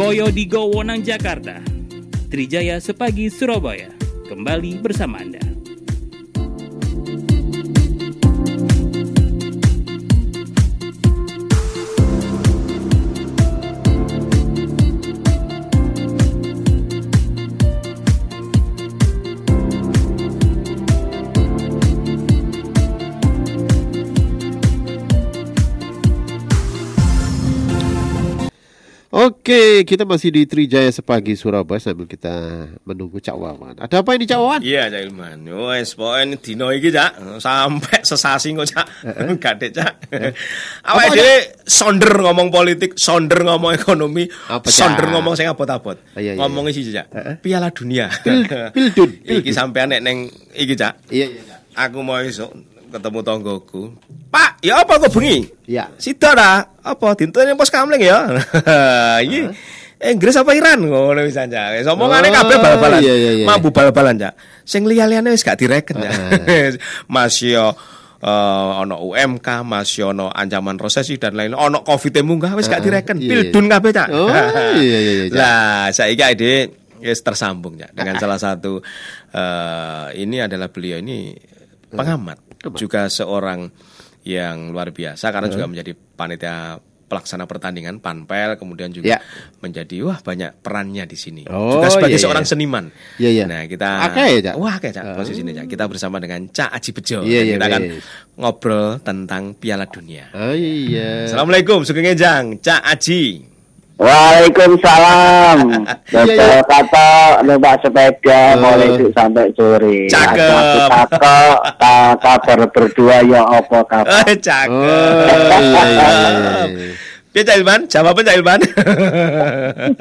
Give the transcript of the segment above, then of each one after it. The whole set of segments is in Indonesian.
Koyo di Gowonang Jakarta, Trijaya Sepagi Surabaya, kembali bersama Anda. Oke, kita masih di Trijaya Sepagi Surabaya sambil kita menunggu Cak Wawan. Ada apa ini Cak Wawan? Iya, Cak Ilman. Wes, pokoknya dino iki, Cak. Sampai sesasi kok, Cak. Gadek, Cak. Awake dhewe sonder ngomong politik, sonder ngomong ekonomi, Apa, sonder ngomong sing abot-abot. Ah, iya, iya, Ngomongnya sih, Cak. Piala Dunia. Pildun. iki sampean nek neng iki, Cak. Iya, iya, Cak. Aku mau esuk ketemu tonggoku. Pak, ya apa kok bengi? Iya. Sida dah. Apa dintene pos kamling ya? Iki Inggris apa Iran ngono wis aja. Wis omongane Oh, kabeh bal-balan. iya, iya, iya. Mampu bal-balan, Cak. Sing liya-liyane wis gak direken, Cak. Masih yo eh, ono UMK, masih ono ancaman resesi dan lain ono Covid e munggah wis gak direken. iya, Pildun kabeh, Cak. Oh, iya, iya, iya, Cak. Lah, saiki ide wis tersambung, Cak, dengan salah satu eh, ini adalah beliau ini pengamat, juga seorang yang luar biasa karena juga menjadi panitia pelaksana pertandingan panpel kemudian juga Ya. menjadi wah banyak perannya di sini Oh, juga sebagai iya, iya. seorang seniman Iya, iya. nah kita Akeh ya, Cak? wah kayak cak posisinya cak kita bersama dengan cak Aji Bejo Iya, Dan iya, kita akan iya. ngobrol tentang Piala Dunia Oh iya. Assalamualaikum Sugeng Ejang Cak Aji Waalaikumsalam. Iya, iya. Betul kata numpak sepeda Oh. mulai itu sampai sore. Cakep. Ada Kakak, ka- kabar berdua ya apa kabar? Eh, cakep Oh iya, iya, iya, iya. Piye Cak Ilman? Jawaban Cak Ilman?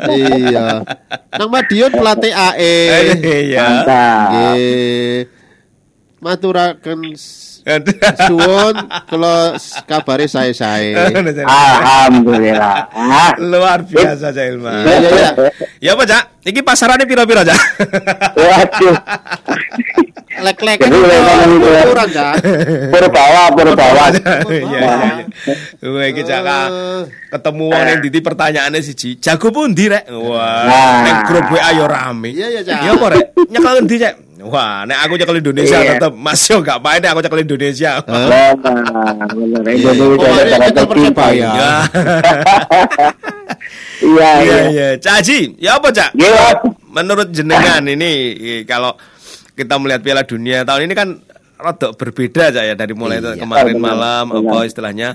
Iya. Nang Madiun pelatih AE. Iya. Mantap. Nggih. Maturaken suwun kalau kabare sae-sae. Alhamdulillah. Ah, Luar biasa Cak Ilman. Iya, iya, iya. Ya apa Cak? Iki pasarannya piro-piro Cak? waduh. Lek-lek itu ya. kurang kan? Purbawa, Purbawa. Iya iya. iya. Wah iki Cak Kak. ketemu wong ning siji. Jago pundi rek? Wah, Nah. ning grup WA yo rame. Iya, iya, Cak. Ya apa rek? Nyekel endi Cak? Wah, nek aku nyekel Indonesia Iya. tetep Mas yo gak main nek aku nyekel Indonesia. Kita Persebaya. Ya. Iya, Iya iya. iya. Ya apa Cak? Iya. Menurut jenengan ini eh, kalau kita melihat Piala Dunia tahun ini kan rada berbeda ya dari mulai Iya. kemarin Benar, malam benar. apa istilahnya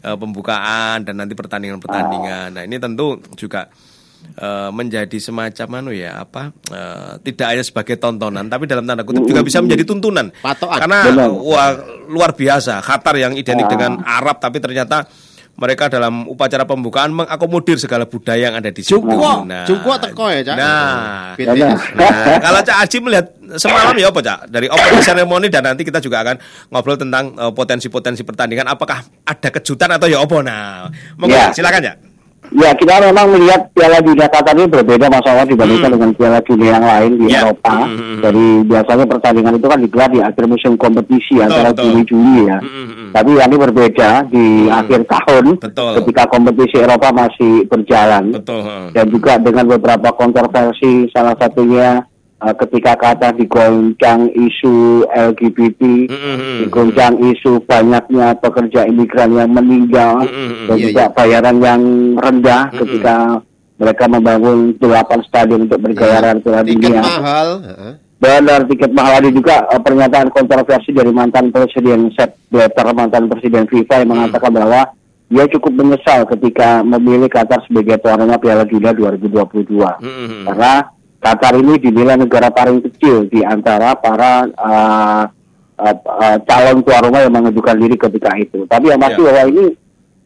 eh, pembukaan dan nanti pertandingan-pertandingan. Nah, ini tentu juga eh, menjadi semacam anu ya apa eh, tidak hanya sebagai tontonan tapi dalam tanda kutip juga bisa menjadi tuntunan Patokan. karena Benar. wah luar biasa Qatar yang identik dengan Arab tapi ternyata mereka dalam upacara pembukaan mengakomodir segala budaya yang ada di situ. Jungkok, Nah, jungkok teko ya, Cak. Nah, BTS. Nah, kalau Cak Aji melihat semalam ya apa Cak? Dari opening ceremony dan nanti kita juga akan ngobrol tentang eh, potensi-potensi pertandingan. Apakah ada kejutan atau ya apa? Nah, monggo Ya. silakan ya. Ya kita memang melihat Piala Dunia Qatar ini berbeda masalah dibandingkan dengan Piala Dunia yang lain di Hmm. Ya. Eropa. Hmm, hmm, hmm. Jadi biasanya pertandingan itu kan digelar di akhir musim kompetisi Betul, antara betul. Juni-Juli ya. Hmm, hmm, hmm. Tapi yang ini berbeda di akhir tahun Betul. ketika kompetisi Eropa masih berjalan Betul. dan juga dengan beberapa kontroversi salah satunya eh, ketika Qatar digoncang isu LGBT, Hmm, hmm, hmm. digoncang isu banyaknya pekerja imigran yang meninggal Mm, mm, mm. dan Iya, juga bayaran yang rendah ketika mereka membangun delapan stadion untuk bergelaran Piala Tiket Dunia. mahal. Benar tiket mahal ada juga eh, pernyataan kontroversi dari mantan presiden Sepp Blatter, mantan presiden FIFA yang mengatakan bahwa dia cukup menyesal ketika memilih Qatar sebagai tuan rumah Piala Dunia 2022 Hmm, hmm, hmm. karena Qatar ini dinilai negara paling kecil di antara para uh, uh, uh, calon tuan rumah yang mengajukan diri ketika itu. Tapi yang pasti Ya. bahwa ini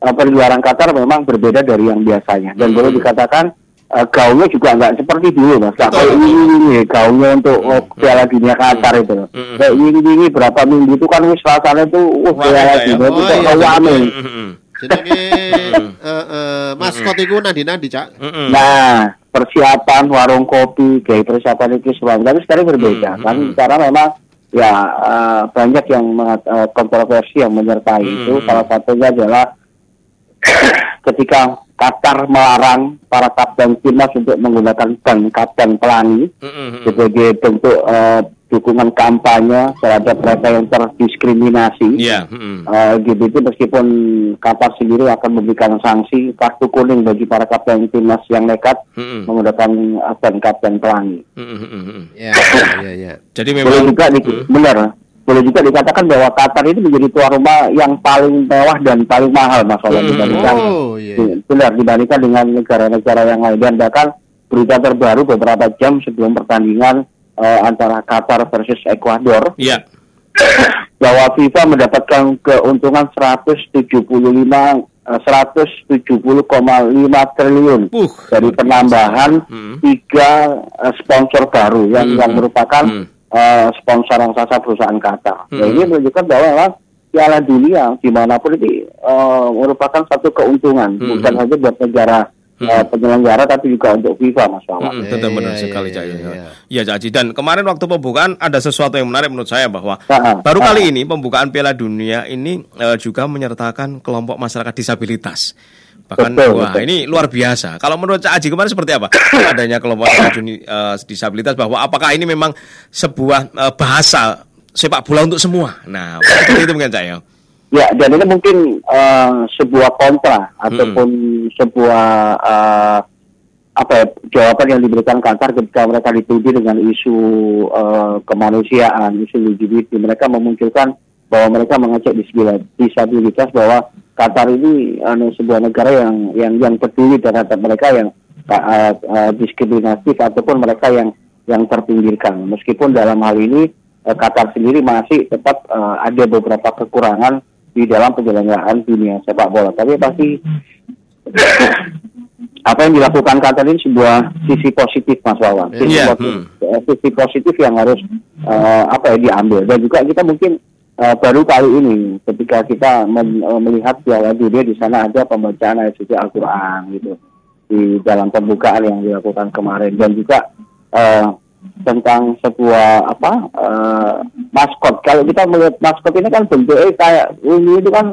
uh, pergelaran Qatar memang berbeda dari yang biasanya dan Hmm. boleh dikatakan uh, gaungnya juga nggak seperti dulu mas. Nggak kayak ini, ini gaungnya untuk oh, Piala Dunia Qatar itu. Hmm. Kayak ini, ini berapa minggu itu kan wis rasanya itu uh, Wah, Piala beda ya. Dunia itu Oh, kok rame. Hmm, hmm, hmm. Jenenge eh, eh, maskot iku nandi-nandi, Cak. Hmm, hmm. Nah, persiapan warung kopi, kayak persiapan itu semua. Tapi sekarang berbeda Hmm, kan, hmm. karena memang ya eh, banyak yang mengat- eh, kontroversi yang menyertai Hmm, itu. hmm. Salah satunya adalah ketika Qatar melarang para kapten timnas untuk menggunakan ban kapten pelangi Mm, mm, mm. sebagai bentuk eh, dukungan kampanye terhadap mereka yang terdiskriminasi. Iya. mm, mm. Eh, LGBT meskipun Qatar sendiri akan memberikan sanksi kartu kuning bagi para kapten timnas yang nekat Mm, mm. menggunakan eh, ban kapten pelangi. Mm, mm, mm, mm. Ya, ya, ya. Jadi Boleh memang juga di, Mm. benar, boleh juga dikatakan bahwa Qatar itu menjadi tuan rumah yang paling mewah dan paling mahal masalah Hmm. dibandingkan Oh, iya. iya. benar dibandingkan dengan negara-negara yang lain dan bahkan berita terbaru beberapa jam sebelum pertandingan eh, antara Qatar versus Ekuador Iya. bahwa FIFA mendapatkan keuntungan 175 eh, 170,5 triliun Puh. dari penambahan Hmm. tiga eh, sponsor baru yang Hmm. yang merupakan Hmm. eh, sponsor raksasa perusahaan Qatar. Nah, Hmm. ini menunjukkan bahwa Piala Dunia di mana pun itu eh, merupakan satu keuntungan Hmm. bukan saja buat negara eh, penyelenggara tapi juga untuk FIFA Mas Wawan. Mm, betul benar Iya, sekali iya, Cak. iya, Iya, iya. Iya, Cak Haji. Dan kemarin waktu pembukaan ada sesuatu yang menarik menurut saya bahwa Ah, baru ah. kali ini pembukaan Piala Dunia ini eh, juga menyertakan kelompok masyarakat disabilitas. Bahkan Betul, wah betul. ini luar biasa. Kalau menurut Cak Haji kemarin seperti apa? Adanya kelompok masyarakat duni- eh, disabilitas bahwa apakah ini memang sebuah eh, bahasa sepak bola untuk semua? Nah, seperti itu mungkin Cak ya. Ya, dan ini mungkin eh, sebuah kontra ataupun sebuah eh, apa ya, jawaban yang diberikan Qatar ketika mereka dituduh dengan isu eh, kemanusiaan, isu LGBT. Mereka memunculkan bahwa mereka mengajak disabilitas, bahwa Qatar ini anu, sebuah negara yang yang yang peduli terhadap mereka yang eh, eh, diskriminatif ataupun mereka yang yang terpinggirkan. Meskipun dalam hal ini eh, Qatar sendiri masih tetap eh, ada beberapa kekurangan di dalam penyelenggaraan dunia sepak bola. Tapi pasti apa yang dilakukan Qatar ini sebuah sisi positif Mas Wawan. Sisi, Iya, positif, eh, sisi positif yang harus eh, apa ya diambil dan juga kita mungkin eh, baru kali ini ketika kita men- eh, melihat Piala Dunia di sana ada pembacaan ayat suci Al-Qur'an gitu di dalam pembukaan yang dilakukan kemarin dan juga eh, tentang sebuah apa eh, maskot. Kalau kita melihat maskot ini kan bentuknya kayak ini itu kan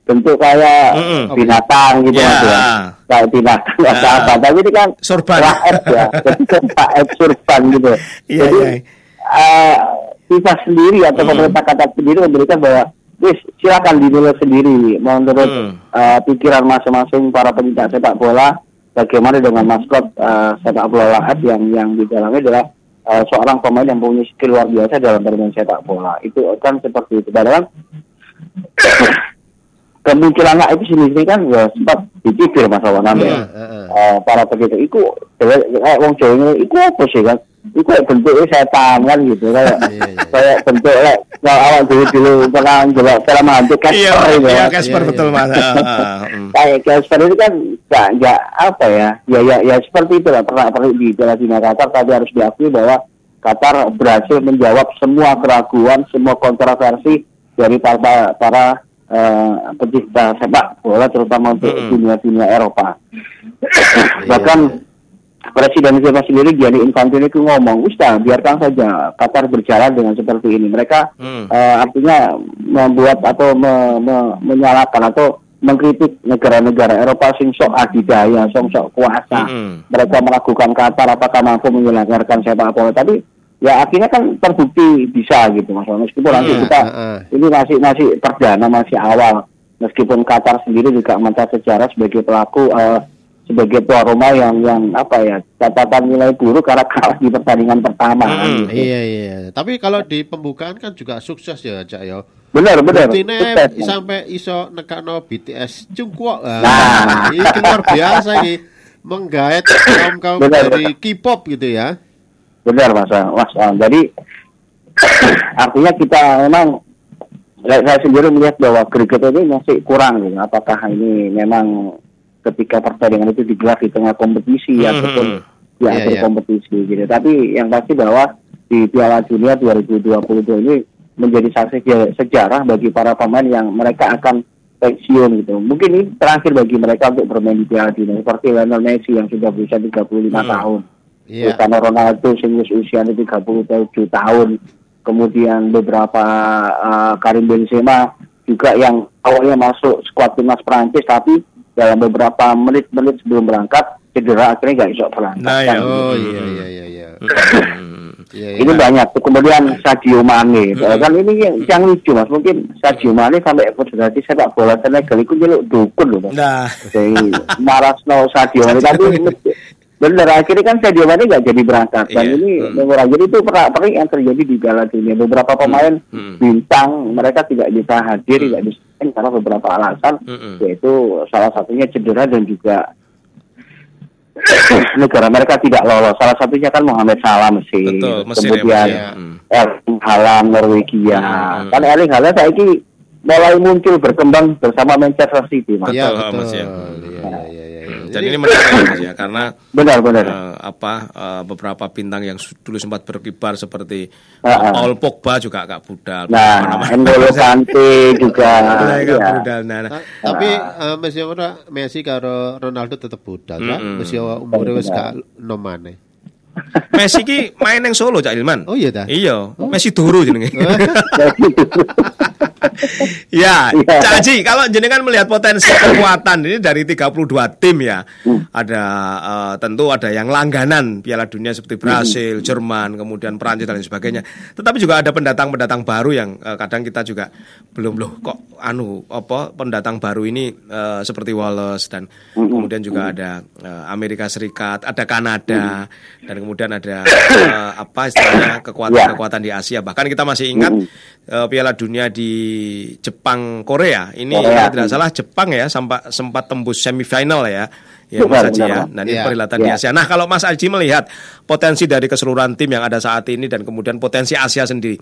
bentuk kayak Mm-mm. binatang gitu Ya. Mas, ya. Kayak binatang Ya. atau apa. Tapi ini kan Sorban. raib ya. Raib surban gitu. Iya, Jadi iya. eh, FIFA sendiri atau Mm. pemerintah Qatar sendiri memberikan bahwa wis silakan dinilai sendiri menurut Mm. eh, pikiran masing-masing para pecinta sepak bola bagaimana dengan maskot eh, sepak bola lahat yang yang di dalamnya adalah eh, seorang pemain yang punya skill luar biasa dalam bermain sepak bola itu kan seperti itu padahal kemunculan itu sendiri kan ya sempat dicibir mas Awan Iya, ya. heeh. Eh, para begitu iku kayak wong Jawa ini iku apa sih kan iku kayak bentuknya setan kan gitu kayak Iya, iya. kayak bentuk kayak kalau awal dulu dulu pernah hantu Iya, Casper gitu iya ya. Casper Iya, betul iya. Mas. Kayak Casper itu kan nggak nggak apa ya ya ya ya seperti itu lah pernah pernah di Piala Dunia Qatar tapi harus diakui bahwa Qatar berhasil menjawab semua keraguan semua kontroversi dari para para eh, pecinta sepak bola terutama untuk Mm-mm. dunia-dunia Eropa bahkan Presiden FIFA sendiri Gianni Infantino itu ngomong, Ustaz biarkan saja Qatar berjalan dengan seperti ini. Mereka Hmm. eh, artinya membuat atau me- me- menyalahkan atau mengkritik negara-negara Eropa sing sok adidaya, sing sok kuasa. Mm-mm. Mereka meragukan Qatar apakah mampu menyelenggarakan sepak bola. Tapi ya akhirnya kan terbukti bisa gitu Mas. Meskipun nanti Hmm, kita heeh. ini masih masih perdana masih awal. Meskipun Qatar sendiri juga mencatat sejarah sebagai pelaku eh, sebagai tuan rumah yang yang apa ya catatan nilai buruk karena kalah di pertandingan pertama. Mm-mm. gitu. Iya iya. Tapi kalau di pembukaan kan juga sukses ya Cak ya. Benar benar. Buktinya Sukses, sampai iso nekano BTS Jungkook. Ah, Nah. ini luar biasa ini menggait kaum kaum Benar, dari K-pop gitu ya. Benar Mas. Mas. Ah, Jadi artinya kita memang saya sendiri melihat bahwa greget ini masih kurang gitu. Apakah ini memang ketika pertandingan itu digelar di tengah kompetisi Hmm, ataupun hmm. di Iya, akhir iya. kompetisi gitu. Tapi yang pasti bahwa di Piala Dunia 2022 ini menjadi saksi seja- sejarah bagi para pemain yang mereka akan pensiun gitu. Mungkin ini terakhir bagi mereka untuk bermain di Piala Dunia seperti Lionel Messi yang sudah berusia 35 Hmm. tahun. Iya. Cristiano Ronaldo sing wis usianya 37 tahun. Kemudian beberapa uh, Karim Benzema juga yang awalnya masuk skuad timnas Prancis tapi dalam beberapa menit-menit sebelum berangkat cedera akhirnya nggak bisa berangkat. Nah, ya. Kan? Oh iya iya iya iya. Hmm. Iya, iya. Ini banyak. Kemudian Sadio Mane. Kan ini yang, yang lucu mas. Mungkin Sadio Mane sampai federasi sepak bola Senegal itu nyeluk dukun loh. Mas. Nah, Jadi Marasno Sadio Mane. Tapi bener akhirnya kan Sadio Mane nggak jadi berangkat. Dan Iya. ini Hmm. mengurangi. Jadi itu pernah pernah yang terjadi di Piala Dunia. Beberapa pemain Hmm. bintang mereka tidak bisa hadir, tidak bisa karena beberapa alasan. Hmm. Yaitu salah satunya cedera dan juga negara mereka tidak lolos. Salah satunya kan Mohamed Salah Mesir. Betul, Mesir ya, Kemudian Mesir. Hmm. Erling Haaland Norwegia. Hmm. Kan Erling Haaland saya ini mulai muncul berkembang bersama Manchester City, Mas. Iya Betul. Mas, ya. Iya iya iya iya. dan ini menarik ya, Mas, ya karena Benar-benar. eh, apa eh, beberapa bintang yang dulu sempat berkibar seperti Ah, ah. Paul Pogba juga agak budal. Nah. N'Golo Kante juga. Nah, agak ya. budal. Nah, nah. Ta- Tapi eh, Messi ora Messi karo Ronaldo tetep budal kan. Mm-mm. Messi umure wis gak nom maneh. Messi ki main yang Solo Cak Ilman. Oh iya dah. Iya, Messi turu jenenge. ya, Iya. Cak Haji, kalau jenengan melihat potensi kekuatan ini dari 32 tim ya. Ada eh, tentu ada yang langganan Piala Dunia seperti Brasil, Jerman, kemudian Prancis dan lain sebagainya. Tetapi juga ada pendatang-pendatang baru yang eh, kadang kita juga belum loh kok anu apa pendatang baru ini eh, seperti Wallace dan kemudian juga ada eh, Amerika Serikat, ada Kanada dan kemudian ada eh, apa istilahnya kekuatan-kekuatan di Asia. Bahkan kita masih ingat eh, Piala Dunia di Jepang Korea. Ini Korea. kalau tidak salah Jepang ya sempat sempat tembus semifinal ya. Ya Mas Haji ya. Nah, ini Iya. perhelatan di Iya. Asia. Nah, kalau Mas Haji melihat potensi dari keseluruhan tim yang ada saat ini dan kemudian potensi Asia sendiri,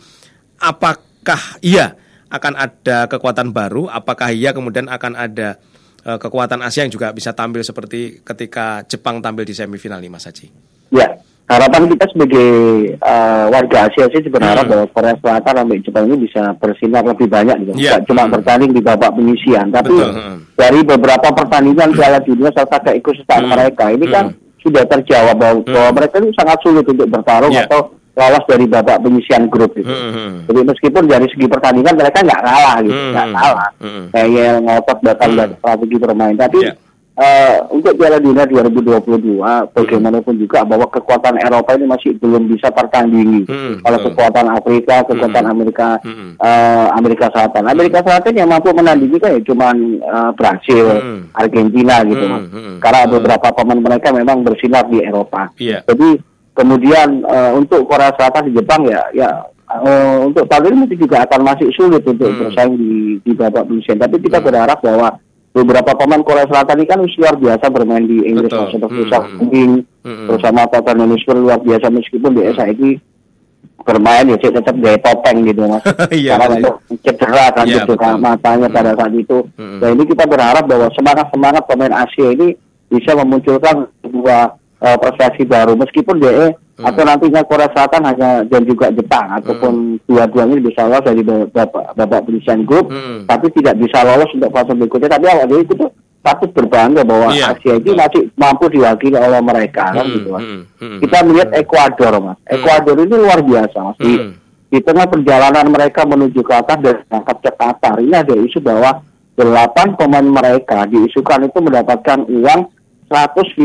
apakah iya akan ada kekuatan baru? Apakah iya kemudian akan ada eh, kekuatan Asia yang juga bisa tampil seperti ketika Jepang tampil di semifinal nih, Mas Haji? Ya, harapan kita sebagai eh, warga Asia sih berharap Hmm. bahwa Korea Selatan sampai Jepang ini bisa bersinar lebih banyak gitu. Nggak cuma Hmm. bertanding di babak penyisian, tapi Betul, hmm. dari beberapa pertandingan Piala Dunia serta keikutsertaan Hmm. mereka ini kan Hmm. sudah terjawab bahwa, bahwa mereka ini sangat sulit untuk bertarung Iya. atau lolos dari babak penyisian grup gitu. Hmm, hmm. Jadi meskipun dari segi pertandingan mereka nggak kalah gitu, Hmm, nggak hmm, kalah. hmm. Kayak ngotot datang Hmm. dan strategi bermain. Tapi Iya. Eh, untuk Piala Dunia 2022, bagaimanapun juga bahwa kekuatan Eropa ini masih belum bisa tertandingi Hmm, oleh kekuatan Afrika, kekuatan Amerika, Hmm. eh, Amerika Selatan. Amerika Selatan yang mampu menandingi kan ya cuman eh, Brasil, Hmm. Argentina gitu, Hmm, mas. hmm. Karena beberapa pemain mereka memang bersinar di Eropa. Iya. Jadi kemudian eh, untuk Korea Selatan di Jepang ya ya eh, untuk tahun ini juga akan masih sulit untuk Hmm. bersaing di di babak penyisian. Tapi kita berharap bahwa beberapa pemain Korea Selatan ini kan luar biasa bermain di Inggris Betul. Mas. seperti Hmm, Son hmm. Hmm. bersama Tottenham Hotspur luar biasa meskipun di SA ini bermain ya dia tetap gaya topeng gitu mas Iya, karena Mas. memang cedera kan Iya, cedera betul. matanya pada saat itu Hmm. dan ini kita berharap bahwa semangat semangat pemain Asia ini bisa memunculkan sebuah eh, prestasi baru meskipun DE Hmm. atau nantinya Korea Selatan hanya dan juga Jepang ataupun dua-duanya bisa lolos dari babak babak penyisian grup Hmm. tapi tidak bisa lolos untuk fase berikutnya tapi awal itu tuh patut berbangga bahwa Iya, Asia itu betul. masih mampu diwakili oleh mereka kan Hmm, gitu mas. hmm, hmm, Kita melihat Ekuador mas, Ekuador ini luar biasa mas. Di, Hmm. di tengah perjalanan mereka menuju ke atas dan berangkat ke Qatar ini ada isu bahwa delapan pemain mereka diisukan itu mendapatkan uang 115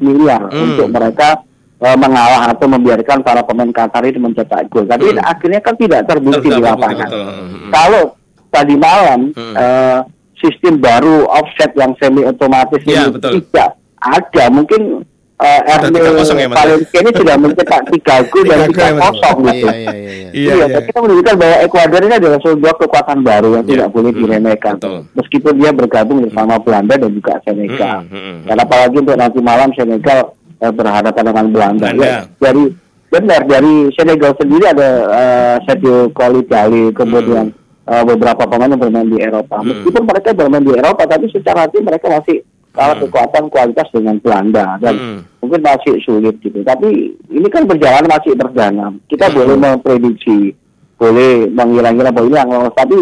miliar Hmm. untuk mereka eh, mengalah atau membiarkan para pemain Qatar ini mencetak gol. Tapi Hmm. akhirnya kan tidak terbukti di lapangan. Hmm. Kalau tadi malam Hmm. eh, sistem baru offset yang semi otomatis Iya, ini betul. tidak ada, mungkin uh, 3-0 ya? Valencia ini sudah mencetak tiga gol dan Tiga ya, kosong gitu. Iya iya iya. iya. Iya, Iya, iya. kita menunjukkan bahwa Ekuador ini adalah sebuah kekuatan baru yang Iya. tidak boleh Hmm, diremehkan. betul. Meskipun dia bergabung bersama Belanda dan juga Senegal. Hmm, hmm, hmm. Dan apalagi untuk nanti malam Senegal eh, berhadapan dengan Belanda. Belanda. Ya, dari benar dari Senegal sendiri ada eh, Sergio Koulibaly, kemudian eh, beberapa pemain yang bermain di Eropa. Hmm. Meskipun mereka bermain di Eropa, tapi secara tim mereka masih kalah Hmm. kekuatan kualitas dengan Belanda dan Hmm. mungkin masih sulit gitu. Tapi ini kan berjalan masih berdana. Kita Hmm. boleh memprediksi, boleh mengira-ngira bahwa ini yang lolos. Tapi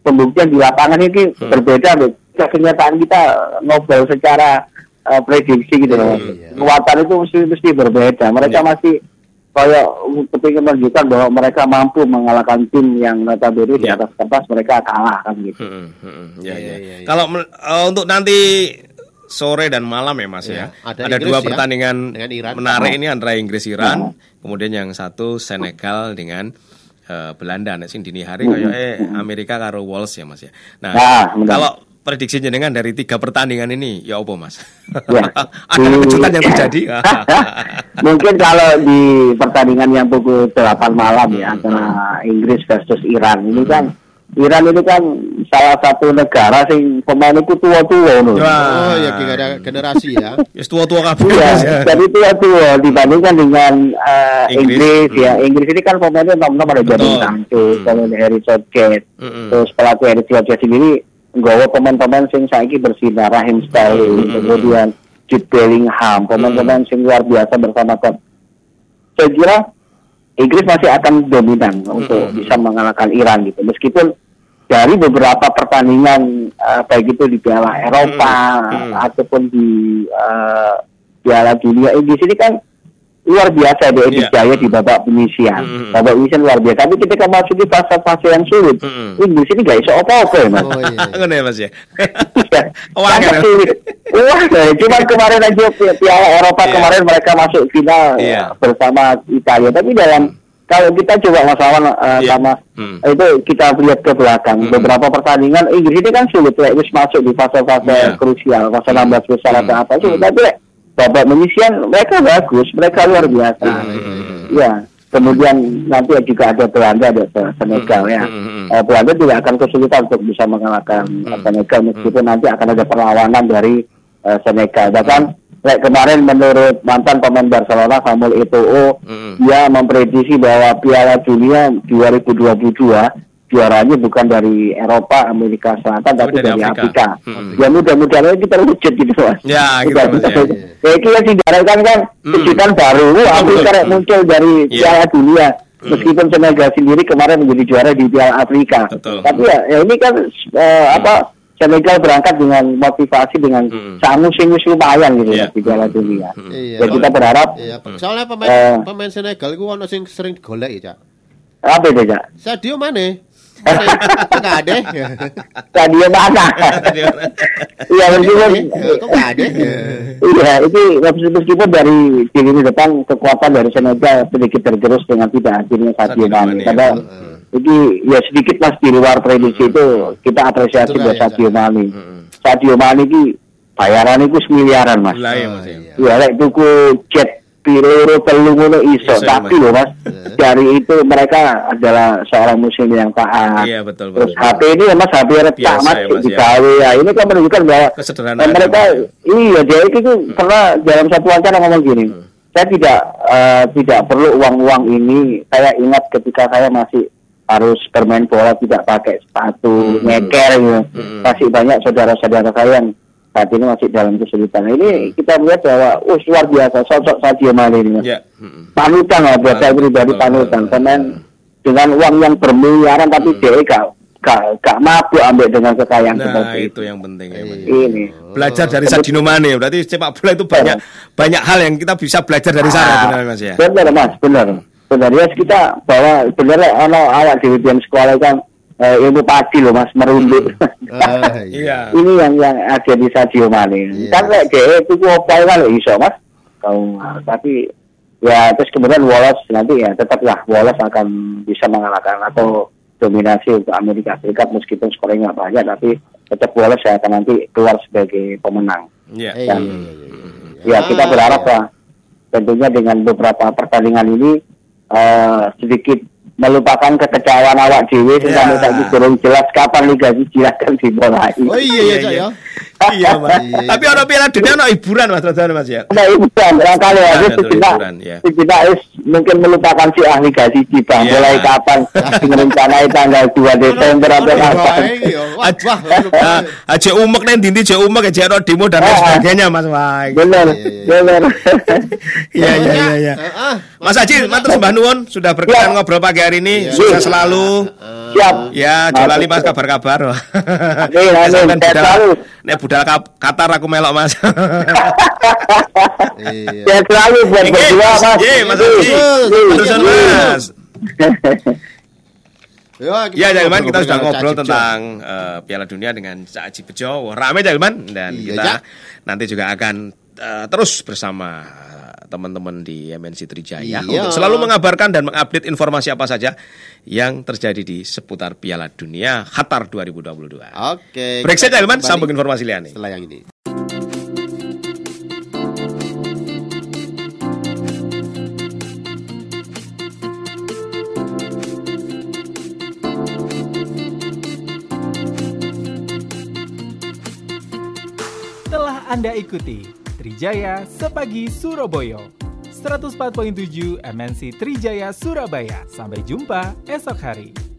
pembuktian di lapangan ini Hmm. berbeda. loh. Kenyataan kita ngobrol secara eh, prediksi gitu loh. Iya. Kekuatan itu mesti mesti berbeda. Mereka Iya. masih kayak kepingin menunjukkan bahwa mereka mampu mengalahkan tim yang notabene di Ya. atas kertas mereka kalah kan gitu. Mm-mm, mm-mm. Ya, Iya, ya. iya, iya. Kalau eh, untuk nanti sore dan malam ya Mas Iya. ya. Ada Ada, Inggris dua ya, pertandingan dengan Iran. menarik ini antara Inggris Iran, kemudian yang satu Senegal dengan eh, Belanda. Nek sing dini hari kayak eh Amerika karo Wales ya Mas ya. Nah, Nah, kalau prediksinya dengan dari tiga pertandingan ini ya apa Mas? Ya. Ada kejutan yang terjadi? Mungkin kalau di pertandingan yang pukul 8 malam ya antara Inggris versus Iran ini kan Iran itu kan salah satu negara sing pemain itu tua-tua. Oh ya generasi ya. Yes, tua-tua kabeh Iya, ya. jadi tua-tua dibandingkan dengan eh, Inggris. Inggris, ya. Inggris ini kan pemainnya nom-nom ada Betul. Jordan Sancho, Hmm. kemudian Harry Southgate, Mm-mm. terus pelatih Harry Southgate sendiri nggawa pemain-pemain sing saiki bersinar Raheem Sterling, Hmm. kemudian Jude Bellingham, pemain-pemain sing luar biasa bersama klub. Saya kira Inggris masih akan dominan untuk Mm-mm. bisa mengalahkan Iran gitu. Meskipun dari beberapa pertandingan eh, baik itu di Piala Eropa Mm-mm. ataupun di eh, Piala Dunia Inggris ini kan luar biasa dia Iya. jaya di babak penyisian. Mm-mm. Babak penyisian luar biasa. Tapi ketika masuk di fase-fase yang sulit, Mm-mm. Inggris ini gak iso apa-apa ya mas. Oh iya. Ngono ya Mas ya. Iya. Wah, Sangat sulit. Wah, cuma kemarin aja Pi- Piala Eropa Iya. kemarin mereka masuk final Iya. eh, bersama Italia. Tapi dalam kalau kita coba Mas Awan eh, Iya. sama Hmm. itu kita lihat ke belakang Hmm. beberapa pertandingan Inggris ini kan sulit ya, wis masuk di fase-fase Iya. krusial, fase 16 besar atau Hmm. apa sulit. Hmm. Tapi babak penyisian mereka bagus, mereka luar biasa. Hmm. Ya, kemudian nanti juga ada Belanda, ada Senegal ya. Eh, Belanda tidak akan kesulitan untuk bisa mengalahkan Hmm. Senegal meskipun nanti akan ada perlawanan dari eh, Senegal. Bahkan kayak kemarin menurut mantan pemain Barcelona Samuel Eto'o Hmm. dia memprediksi bahwa Piala Dunia 2022 juaranya bukan dari Eropa, Amerika Selatan, tapi dari dari Afrika. Afrika. Hmm. Ya mudah-mudahan kita wujud gitu mas. Ya, gitu, Mas, ya. bukan. Ya, itu yang diharapkan kan Hmm. kejutan baru. Afrika yang muncul dari Iya. Piala Dunia. Hmm. Meskipun Senegal sendiri kemarin menjadi juara di Piala Afrika. Betul. Tapi ya, ya ini kan eh, apa Senegal berangkat dengan motivasi dengan Hmm. sangu sing wis lumayan gitu ya di Piala Dunia. Hmm. Iya. Ya kita berharap Iya, soalnya pemain Eh. pemain Senegal itu ono sing sering golek ya, Cak. apa itu ya? Sadio Mane. Enggak ada. Sadio mana? Iya meskipun Kok enggak ada? Iya, itu meskipun dari di lini depan kekuatan dari Senegal sedikit tergerus dengan tidak hadirnya Sadio Mane. Mane, Karena ya. ini ya sedikit mas di luar prediksi itu kita apresiasi buat ya, Sadio. Mane. Mm-mm. Sadio Mane ini bayaran itu semiliaran mas. Lah ya Mas ya. iya. Ya, lek tuku jet piloro telu ngono iso, tapi loh mas, Iya. dari itu mereka adalah seorang muslim yang taat. Iya betul Terus betul. HP ini ya mas HP retak mas ya, ya. digawe ya. Ini kan menunjukkan bahwa Kesederhanaan eh, mereka ya, ya. iya dia itu tuh pernah dalam satu wawancara ngomong gini. Hmm. Saya tidak eh, tidak perlu uang-uang ini. Saya ingat ketika saya masih harus bermain bola tidak pakai sepatu, Hmm. nyeker gitu. Hmm. Masih banyak saudara-saudara saya yang saat ini masih dalam kesulitan. Nah, Hmm. Ini kita melihat bahwa uh, luar biasa sosok Sadio Mane ini. Mas. Ya. Mm-mm. Panutan lah buat saya pribadi panutan. Pemain dengan uang yang bermiliaran tapi Hmm. dia gak, gak, gak mabuk ambil dengan kekayaan Nah seperti itu yang penting ya ini. Belajar dari Sadio Mane berarti sepak bola itu banyak banyak hal yang kita bisa belajar dari sana Ah, benar Mas ya. Benar mas, benar. Benar ya kita bahwa benar lah ono awak di sekolah kan eh, ilmu padi loh mas merunduk. Ah, Iya. Ini yang yang ada di Sadio Mane. Iya. Kan lek dia itu apa kan iso mas. Kau tapi ya terus kemudian Wallace nanti ya tetaplah Wallace akan bisa mengalahkan atau dominasi untuk Amerika Serikat meskipun skornya nggak banyak tapi tetap Wallace yang akan nanti keluar sebagai pemenang. Iya, Dan- iya, iya, iya. Ya kita Ah, berharap lah tentunya dengan beberapa pertandingan ini eh, sedikit melupakan kekecewaan awak dewi Ya. sampai tadi kurang jelas kapan Liga Siji akan dimulai. Oh iya iya, ya. Iya Mas. Iya, iya. Tapi orang Piala Dunia ono hiburan Mas Radana Mas ya. Itu kan barangkali ya, Ada kita, hiburan, ya. kita is mungkin melupakan si ahli gaji kita Iya. mulai kapan merencanai tanggal 2 Desember atau kapan. Ah, aja umek nih dinti aja umek aja ono demo dan lain Ah, ah. sebagainya Mas Wah. Benar, Iya, benar. Iya iya iya iya. Ah. Mas Haji, matur sembah nuwun sudah berkenan ngobrol pagi hari ini. Iya. Sukses selalu. Siap. Ya, jolali Mas kabar-kabar. Nek budal Qatar aku melok Mas. Iya. Sehat selalu buat Nggih, berdua Mas. Nggih, Mas. Haji. Nggih. Terusan Mas. Ya, Ya, Jalman kita sudah ngobrol tentang eh, Piala Dunia dengan Cak Haji Bejo. Rame Jalman dan Iya, kita Cak. nanti juga akan eh, terus bersama teman-teman di MNC Trijaya Iya. untuk selalu mengabarkan dan mengupdate informasi apa saja yang terjadi di seputar Piala Dunia Qatar 2022. Oke. Break saja kembali sambung informasi liane. Setelah yang ini. Telah Anda ikuti Trijaya Sepagi Surabaya 104.7 MNC Trijaya Surabaya. Sampai jumpa esok hari.